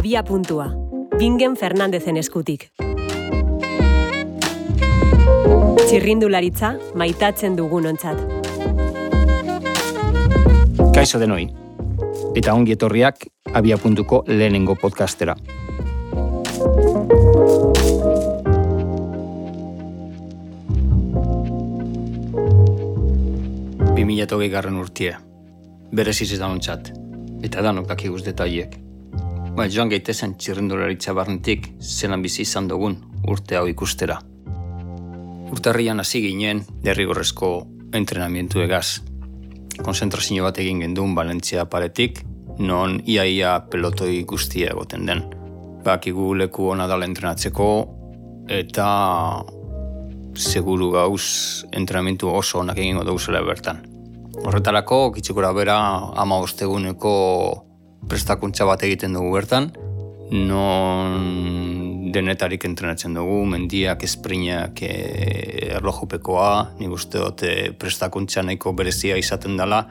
Abia puntua. Bingen Fernandezen eskutik. Txirrindularitza maitatzen dugun ontzat. Kaixo denoi. Eta ongi etorriak abia puntuko lehenengo podcastera. Bi mila eta hogei garren urtie. Berez izan ontzat. Eta danok daki guz detaiek. Ba, joan gaitezen txirrindularitza barnetik zelan bizi izan dugun urte hau ikustera. Urtarrian hasi ginen derrigorrezko entrenamientu egaz. Konzentrazio bat egin gendun Valentzia paretik, non iaia pelotoi guztia egoten den. Bakigu leku hona dala entrenatzeko eta seguru gauz entrenamentu oso onak egingo dauzela bertan. Horretarako, kitxikora bera ama osteguneko prestakuntza bat egiten dugu bertan, non denetarik entrenatzen dugu, mendiak, esprinak, e, erlojupekoa, nik uste dut e, prestakuntza nahiko berezia izaten dela,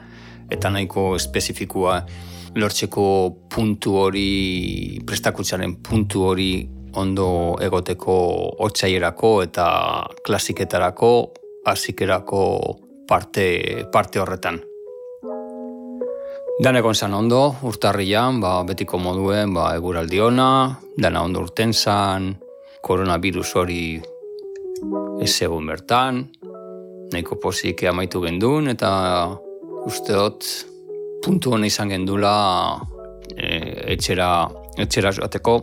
eta nahiko espezifikua lortzeko puntu hori, prestakuntzaren puntu hori ondo egoteko otxaierako eta klasiketarako, asikerako parte, parte horretan. Dan egon zan ondo, urtarrian, ba, betiko moduen, ba, eguraldi ona, dana ondo urten zan, koronavirus hori ez egun bertan, nahiko pozik amaitu gendun, eta uste dut puntu hona izan gendula e, etxera, etxera joateko.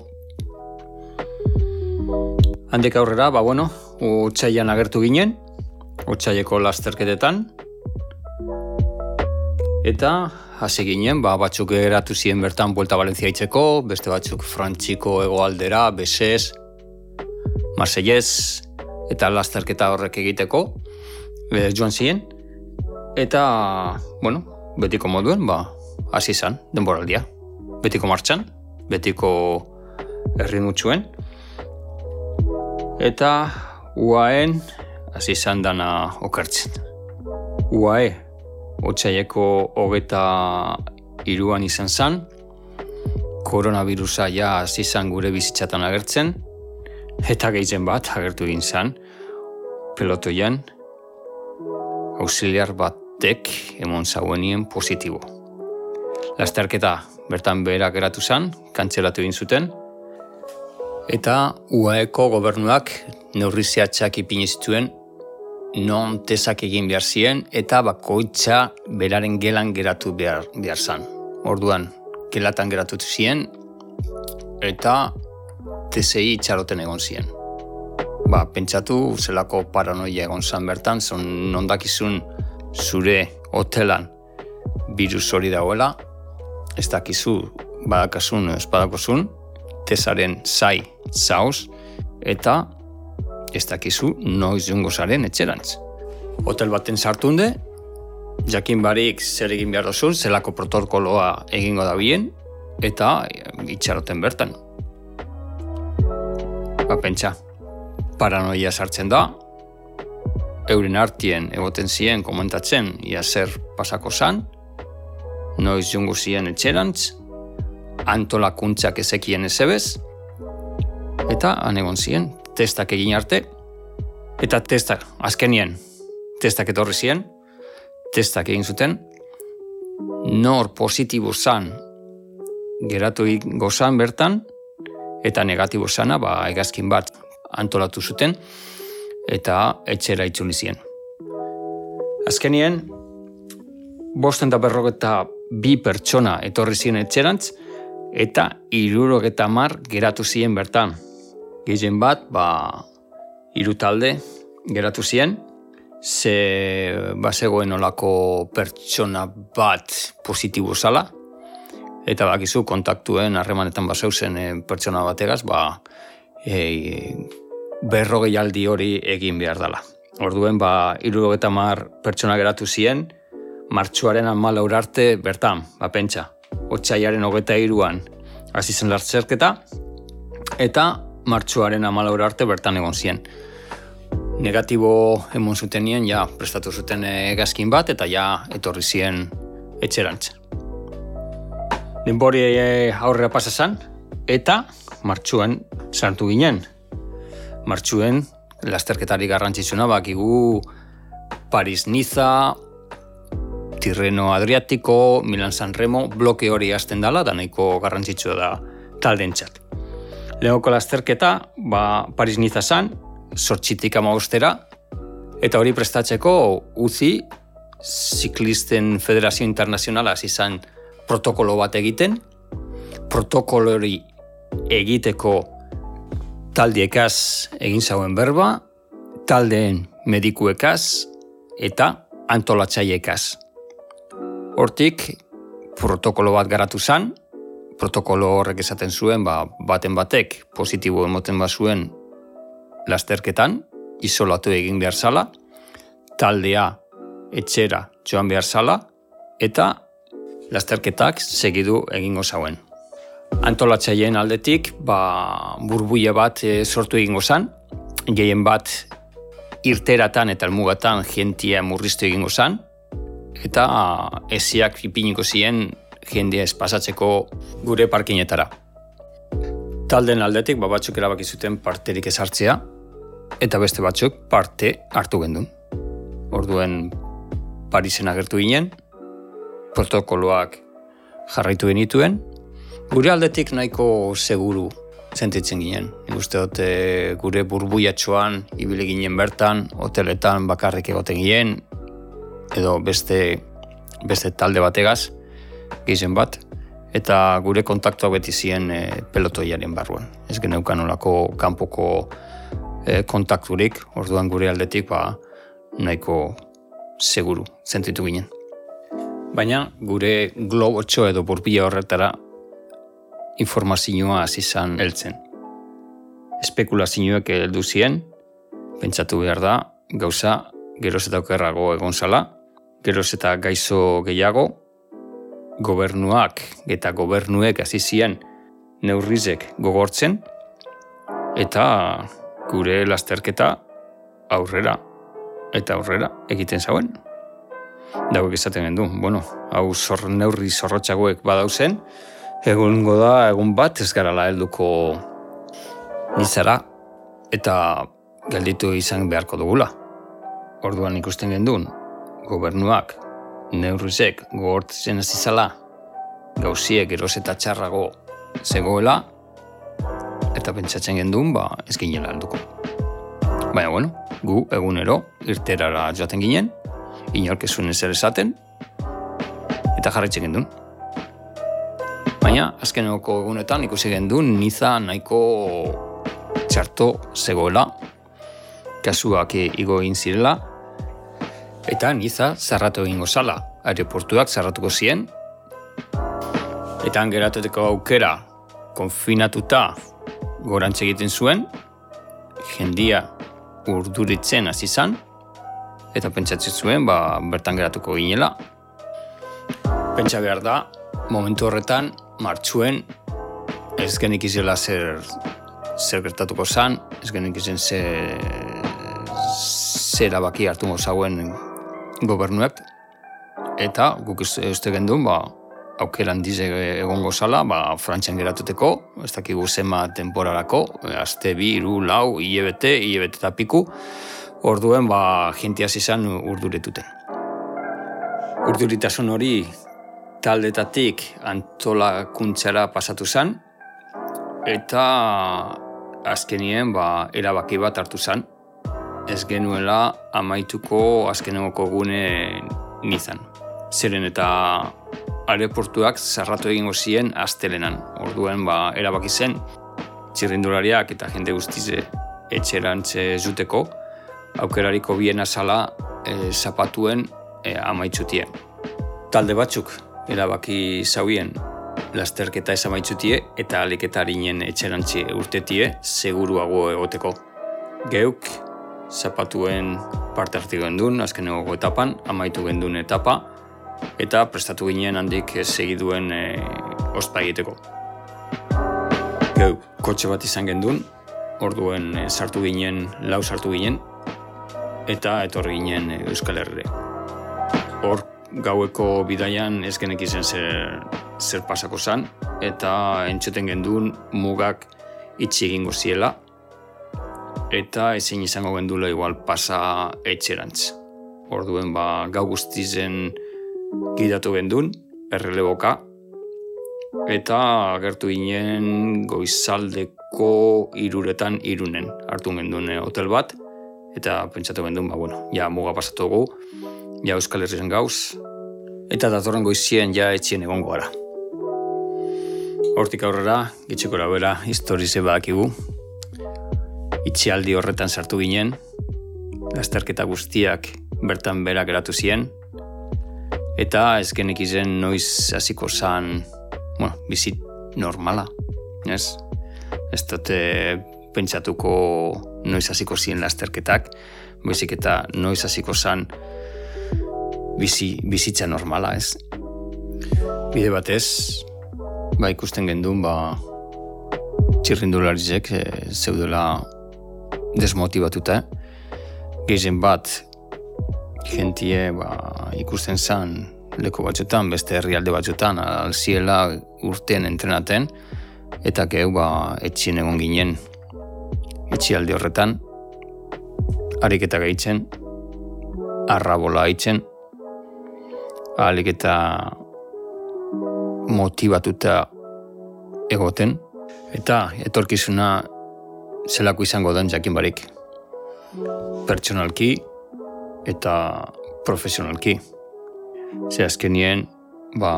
Handik aurrera, ba, bueno, utxaian agertu ginen, utxaieko lasterketetan, eta hasi ginen, ba, batzuk geratu ziren bertan Buelta Valencia itzeko, beste batzuk Frantziko egoaldera, Besez, Marsellez, eta lasterketa horrek egiteko, e, joan ziren. Eta, bueno, betiko moduen, ba, hasi izan, denboraldia. Betiko martxan, betiko erritmutxuen. Eta, uaen, hasi izan dana okertzen. Uae, Otsaieko hogeta iruan izan zen, koronavirusa ja hasi izan gure bizitzatan agertzen, eta gehitzen bat agertu egin zen, pelotoian, auxiliar batek emon zauenien positibo. Lasterketa bertan beherak geratu zen, kantzelatu egin zuten, eta UAEko gobernuak neurri zehatzak ipinizituen non tesak egin behar ziren eta bakoitza beraren gelan geratu behar, behar zan. Orduan, gelatan geratu ziren eta tesei itxaroten egon ziren. Ba, pentsatu zelako paranoia egon zan bertan, zon nondakizun zure hotelan virus hori dagoela, ez dakizu badakasun ez badakozun, tesaren zai zauz, eta ez dakizu noiz jungo zaren etxerantz. Hotel baten sartunde, jakin barik zer egin behar dozun, zelako protokoloa egingo da bien, eta itxaroten bertan. Ba, pentsa, paranoia sartzen da, euren artien egoten ziren komentatzen ia zer pasako zan, noiz jungo ziren etxerantz, antolakuntzak ezekien ezebez, eta han egon ziren testak egin arte, eta testak, azkenien, testak etorri ziren, testak egin zuten, nor positibo zan geratu gozan bertan, eta negatibo zana, ba, egazkin bat antolatu zuten, eta etxera itzuli ziren. Azkenien, bosten da berrogeta bi pertsona etorri ziren etxerantz, eta irurogeta mar geratu ziren bertan, gehien bat, ba, hiru talde geratu ziren, ze bazegoen olako pertsona bat positibo zala, eta bakizu kontaktuen harremanetan baseu zen e, pertsona bategaz, ba, e, berrogei aldi hori egin behar dela. Orduen, ba, irurogeta mar pertsona geratu ziren, martxuaren amala arte bertan, ba, pentsa, otxaiaren hogeta iruan, hasi zen lartzerketa, eta martxoaren amalaur arte bertan egon ziren. Negatibo emon zutenien, ja, prestatu zuten egazkin bat, eta ja, etorri ziren etxerantz. Denbori eh, aurrera pasa zan, eta martxuen sartu ginen. Martxuen lasterketari garrantzitsuna bakigu Paris-Niza, Tirreno Adriatiko, Milan San Remo, bloke hori hasten dela, da nahiko garrantzitsua da taldentzat. Lehoko lasterketa, ba, Paris-Niza san, sortxitik amaustera, eta hori prestatzeko uzi Ziklisten Federazio Internazionala izan protokolo bat egiten, protokolo hori egiteko taldiekaz egin zauen berba, taldeen medikuekaz eta antolatzaiekaz. Hortik, protokolo bat garatu zan, protokolo horrek esaten zuen, ba, baten batek positibo emoten bazuen lasterketan, isolatu egin behar zala, taldea etxera joan behar zala, eta lasterketak segidu egingo zauen. Antolatzaien aldetik, ba, burbuia bat e, sortu egingo zan, gehien bat irteratan eta almugatan jentia murriztu egingo zan, eta eziak ipiniko ziren jendia espasatzeko gure parkinetara. Talden aldetik ba batzuk erabaki zuten parterik ezartzea eta beste batzuk parte hartu gendun. Orduen Parisen agertu ginen, protokoloak jarraitu genituen, gure aldetik nahiko seguru sentitzen ginen. Nik uste dute gure burbuiatxoan ibile ginen bertan, hoteletan bakarrik egoten ginen, edo beste, beste talde bategaz, gehizen bat, eta gure kontaktua beti ziren e, pelotoiaren barruan. Ez geneukan olako kanpoko e, kontakturik, orduan gure aldetik ba, nahiko seguru sentitu ginen. Baina gure globo txo edo burbila horretara informazioa izan heltzen. Espekulazioek heldu zien, pentsatu behar da, gauza geroz eta okerrago egon zala, geroz eta gaizo gehiago, gobernuak eta gobernuek hasi zien neurrizek gogortzen, eta gure lasterketa aurrera eta aurrera egiten zauen. Dagoek esaten gendu, bueno, hau zor neurri zorrotxagoek badauzen, egun da egun bat ez garala helduko nizara, eta gelditu izan beharko dugula. Orduan ikusten gendun, gobernuak neurrizek gogortzen ez izala gauziek eros eta txarrago zegoela. Eta pentsatzen gendun ba ez ginela alduko. Baina bueno, gu egunero irterara joaten ginen, inork ez zuen ezer esaten. Eta jarraitzen gendun. Baina azkeneko egunetan ikusi gendun niza nahiko txarto zegoela. Kasuak igo egin zirela eta niza zarratu egingo zala, aeroportuak zarratuko zien, eta angerateteko aukera konfinatuta gorantz egiten zuen, jendia urduritzen hasi zan, eta pentsatzen zuen, ba, bertan geratuko ginela. Pentsa behar da, momentu horretan, martxuen, ez genik izela zer, zer gertatuko zan, ez genik izen zer, zer abaki hartu mozauen gobernuek eta guk uste gendun ba aukeran dize egongo sala ba frantzian geratuteko ez dakigu zema temporarako aste bi hiru lau hilebete hilebete ta piku. Orduen ba jentia izan urduretuten. Urduritasun hori taldetatik antolakuntzara pasatu zen. Eta azkenien ba erabaki bat hartu zen ez genuela amaituko azkenengoko gune nizan. Zeren eta aeroportuak zarratu egingo ziren astelenan. Orduen ba, erabaki zen, txirrindulariak eta jende guztize etxerantze zuteko, aukerariko bien azala e, zapatuen e, amaitzutie. Talde batzuk erabaki zauien lasterketa ez amaitzutie eta aliketarinen etxerantzi urtetie seguruago egoteko. Geuk zapatuen parte hartu gendun, azken egogo etapan, amaitu gendun etapa, eta prestatu ginen handik segiduen e, ospa egiteko. Gau, kotxe bat izan gendun, orduen e, sartu ginen, lau sartu ginen, eta etorri ginen e, Euskal Herri. Hor, gaueko bidaian ez genek izen zer zer pasako zan, eta entzuten genduen mugak itxi egingo ziela, eta ezin izango gendula igual pasa etxerantz. Orduen ba, gau guztizen gidatu gendun, erreleboka, eta agertu ginen goizaldeko iruretan irunen hartu gendun eh, hotel bat, eta pentsatu gendun, ba, bueno, ja muga pasatu gu, ja Euskal Herrizen gauz, eta datorren goizien ja etxien egongo gara. Hortik aurrera, gitxeko bera, historize badakigu. Itxialdi horretan sartu ginen, lasterketa guztiak bertan berak geratu zien, eta ez genek izen noiz hasiko zan, bueno, bizit normala, ez? Ez dute pentsatuko noiz hasiko zien lasterketak, baizik eta noiz hasiko zan bizi, bizitza normala, ez? Bide batez, ba ikusten gendun, ba txirrindularizek e, zeudela desmotibatuta, gehien bat jentie ba, ikusten zan leko batzutan, beste herrialde batzutan, alziela urtean entrenaten, eta geu ba, etxien egon ginen etxialde horretan, ariketa gehitzen, arrabola haitzen, ahalik eta motivatuta egoten, eta etorkizuna zelako izango den jakin barik. Pertsonalki eta profesionalki. Ze azkenien, ba,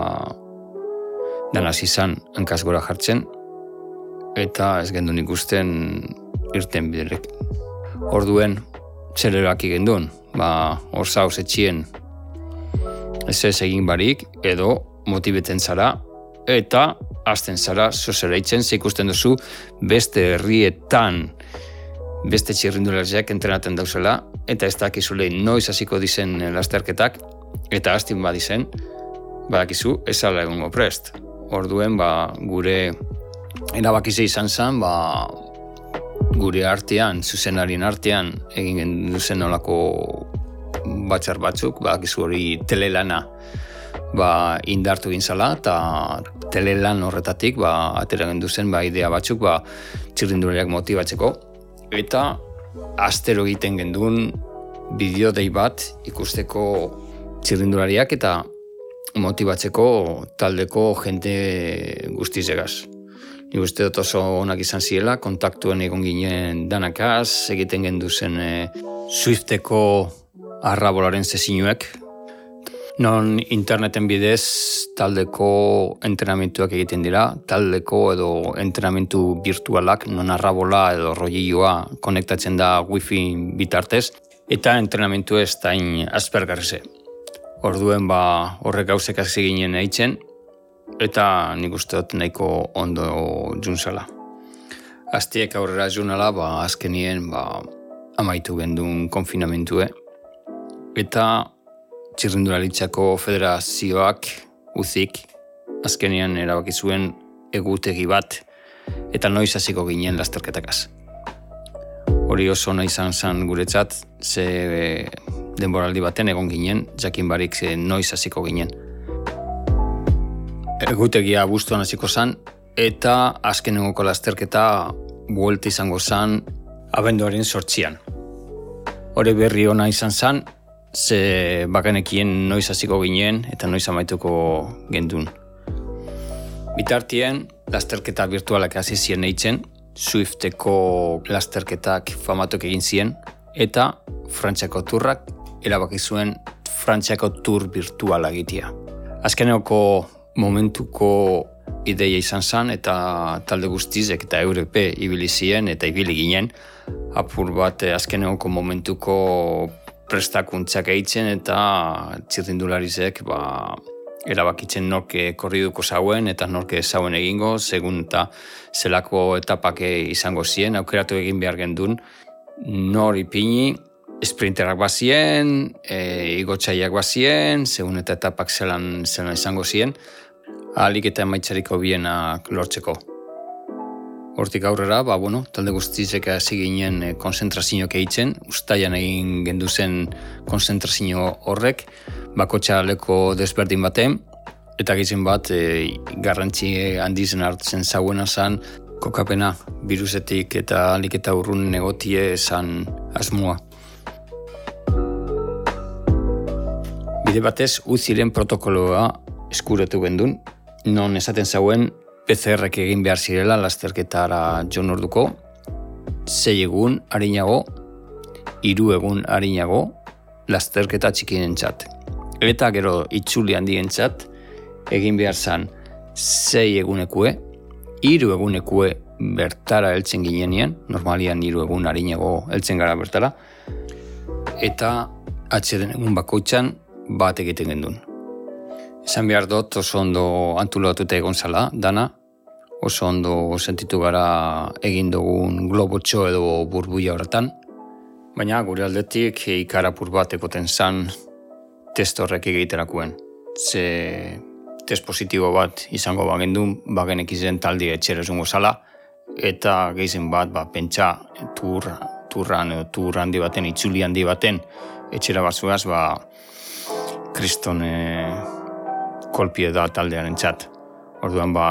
danaz izan hankaz gora jartzen, eta ez gendun ikusten irten biderek. Orduen, zer eraki gendun, ba, hor zauz etxien ez ez egin barik, edo motibetzen zara, eta azten zara zozereitzen, ze ikusten duzu beste herrietan beste txirrindulariak entrenaten dauzela, eta ez dakizule noiz hasiko dizen lasterketak, eta hastin badizen, badakizu, ez ala egongo prest. Orduen, ba, gure erabakize izan zen, ba, gure artean, zuzenarien artean, egin duzen olako batzar batzuk, ba, hori telelana ba, indartu gintzala, eta telelan horretatik ba, atera gendu zen ba, idea batzuk ba, txirrindulariak motibatzeko. Eta astero egiten genduen bideo dei bat ikusteko txirrindulariak eta motibatzeko taldeko jente guztizegaz. Ni uste dut oso onak izan ziela, kontaktuen egon ginen danakaz, egiten gendu zen e, Swifteko arrabolaren zezinuek, non interneten bidez taldeko entrenamentuak egiten dira, taldeko edo entrenamentu virtualak, non arrabola edo rollioa konektatzen da wifi bitartez, eta entrenamentu ez da in aspergarrize. Orduen ba horrek gauzek hasi ginen eitzen, eta nik uste dut nahiko ondo junzala. Aztiek aurrera junala, ba, azkenien ba, amaitu gendun konfinamentue, eta txirrindularitzako federazioak uzik azkenean erabaki zuen egutegi bat eta noiz hasiko ginen lasterketakaz. Hori oso nahi izan zen guretzat, ze denboraldi baten egon ginen, jakin barik ze noiz hasiko ginen. Egutegia bustuan hasiko zen, eta azkenengoko lasterketa buelta izango zen abenduaren sortzian. Hori berri ona izan zen, ze bakanekien noiz hasiko ginen eta noiz amaituko gendun. Bitartien, lasterketa virtualak hasi ziren eitzen, Swifteko lasterketak famatok egin ziren, eta Frantziako turrak erabaki zuen Frantziako tur virtuala egitea. Azkeneko momentuko ideia izan zen eta talde guztizek eta Europe ibili ziren eta ibili ginen apur bat azkeneko momentuko prestakuntzak eitzen eta txirrindularizek ba, erabakitzen norke korriduko zauen eta norke zauen egingo, segun eta zelako etapak izango ziren, aukeratu egin behar gendun, nor ipini, sprinterak bazien, e, igotxaiak bazien, segun eta etapak zelan, zelan izango ziren, ahalik eta emaitzariko bienak lortzeko. Hortik aurrera, ba, bueno, talde guztizek hasi ginen e, konzentrazioak eitzen, ustaian egin gendu zen konzentrazio horrek, bakotxa leko desberdin baten, eta gizien bat e, garrantzi handizen hartzen zauena zan, kokapena virusetik eta alik eta urrun negotie esan asmoa. Bide batez, uziren protokoloa eskuretu gendun, non esaten zauen PCR egin behar zirela lasterketara jon orduko, zei egun harinago, hiru egun harinago, lasterketa txikinen txat. Eta gero itzuli handien txat, egin behar zan zei egunekue, hiru egunekue bertara heltzen ginenean, normalian hiru egun harinago heltzen gara bertara, eta atxeden egun bakoitzan bat egiten gendun. Esan behar dut oso ondo antulatuta egon zala, dana, oso ondo sentitu gara egin dugun globotxo edo burbuia horretan, baina gure aldetik ikarapur bat ekoten zan test horrek egiterakuen. Ze test positibo bat izango bagendu, bagenek izen taldi etxera zungo zala, eta gehizen bat, ba, pentsa tur, turran, tur handi baten, itzuli handi baten, etxera batzuaz, ba, kriston e, kolpie da taldearen txat. Orduan, ba,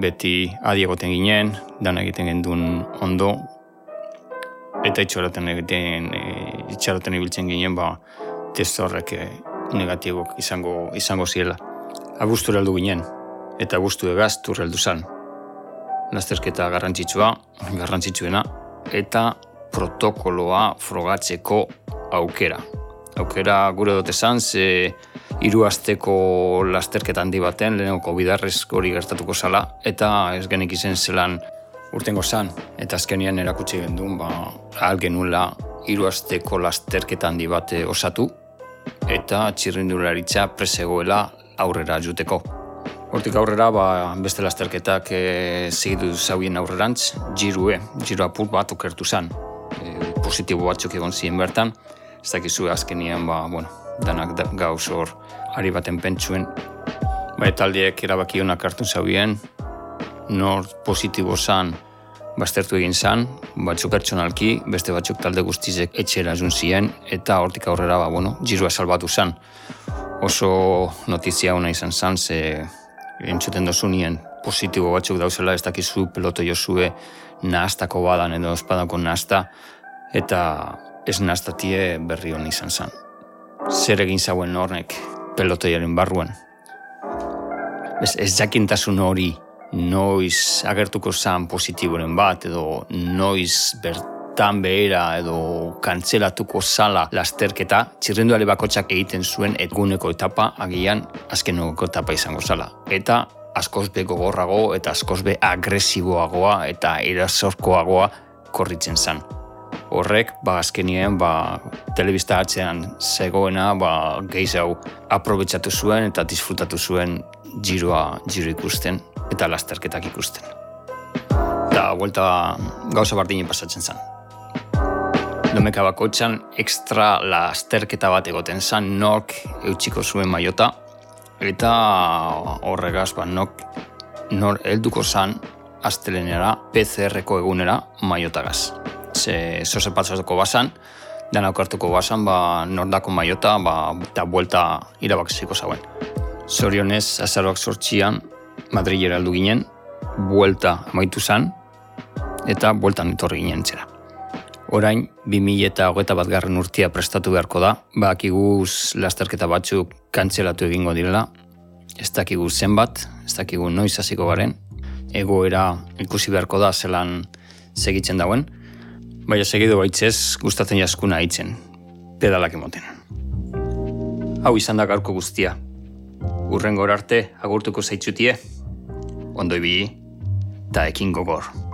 beti adiegoten ginen, dan egiten gendun ondo, eta itxaroten egiten, e, itxaroten ibiltzen ginen, ba, test horrek e, negatibok izango, izango ziela abuztu heldu ginen, eta abuztu egaz tur heldu zan. Lasterketa garrantzitsua, garrantzitsuena, eta protokoloa frogatzeko aukera. Aukera gure dute zan, ze hiru asteko lasterketa handi baten, lehenoko bidarrez hori gertatuko zala, eta ez genik izen zelan urtengo zan, eta azkenian erakutsi gendun, ba, ahal genuela hiru asteko lasterketa handi bate osatu, eta txirrindularitza presegoela aurrera juteko. Hortik aurrera, ba, beste lasterketak e, segitu zauen aurrerantz, jirue, jiru apur bat okertu zen. E, positibo batzuk egon ziren bertan, ez dakizu azkenien, ba, bueno, danak da, gauz hor, ari baten pentsuen. Ba, taldiek erabaki honak hartu zauen, nor positibo zen, baztertu egin zen, batzuk pertsonalki, beste batzuk talde guztizek etxera zun ziren, eta hortik aurrera, ba, bueno, jirua salbatu zen oso notizia hona izan zan, ze entzuten dozu nien positibo batzuk dauzela, ez dakizu peloto jozue nahaztako badan edo espadako nahazta, eta ez nahaztatie berri hona izan zan. Zer egin zauen hornek pelotoiaren barruan. Ez, ez jakintasun hori noiz agertuko zan positiboren bat, edo noiz bert bertan behera edo kantzelatuko sala lasterketa, txirrenduale bakotxak egiten zuen eguneko etapa agian azkenoko etapa izango zala. Eta askoz be gogorrago eta askoz be agresiboagoa eta erasorkoagoa korritzen zan. Horrek, ba, azkenien, ba, telebista atzean zegoena, ba, hau aprobetsatu zuen eta disfrutatu zuen giroa giro ikusten eta lasterketak ikusten. Eta, vuelta gauza bardinen pasatzen zen domeka bakotxan ekstra lasterketa bat egoten zan nok eutxiko zuen maiota eta horregaz ba, nok nor helduko zan astelenera PCR-ko egunera maiotagaz. Ze zoze patzatuko bazan, dana okartuko bazan, ba, nordako maiota ba, eta buelta irabakziko zauen. Zorionez, azaroak sortxian, Madrilera heldu ginen, buelta amaitu zan, eta bueltan etorri ginen txera. Orain, 2000 eta hogeta bat garren urtia prestatu beharko da, bakiguz lasterketa batzuk kantzelatu egingo direla, ez dakigu zenbat, ez dakigu noiz hasiko garen, egoera ikusi beharko da zelan segitzen dauen, baina segidu baitzez gustatzen jaskuna hitzen, pedalak emoten. Hau izan da gaurko guztia. Urren arte agurtuko zaitzutie, ondo ibili, eta ekin gogor.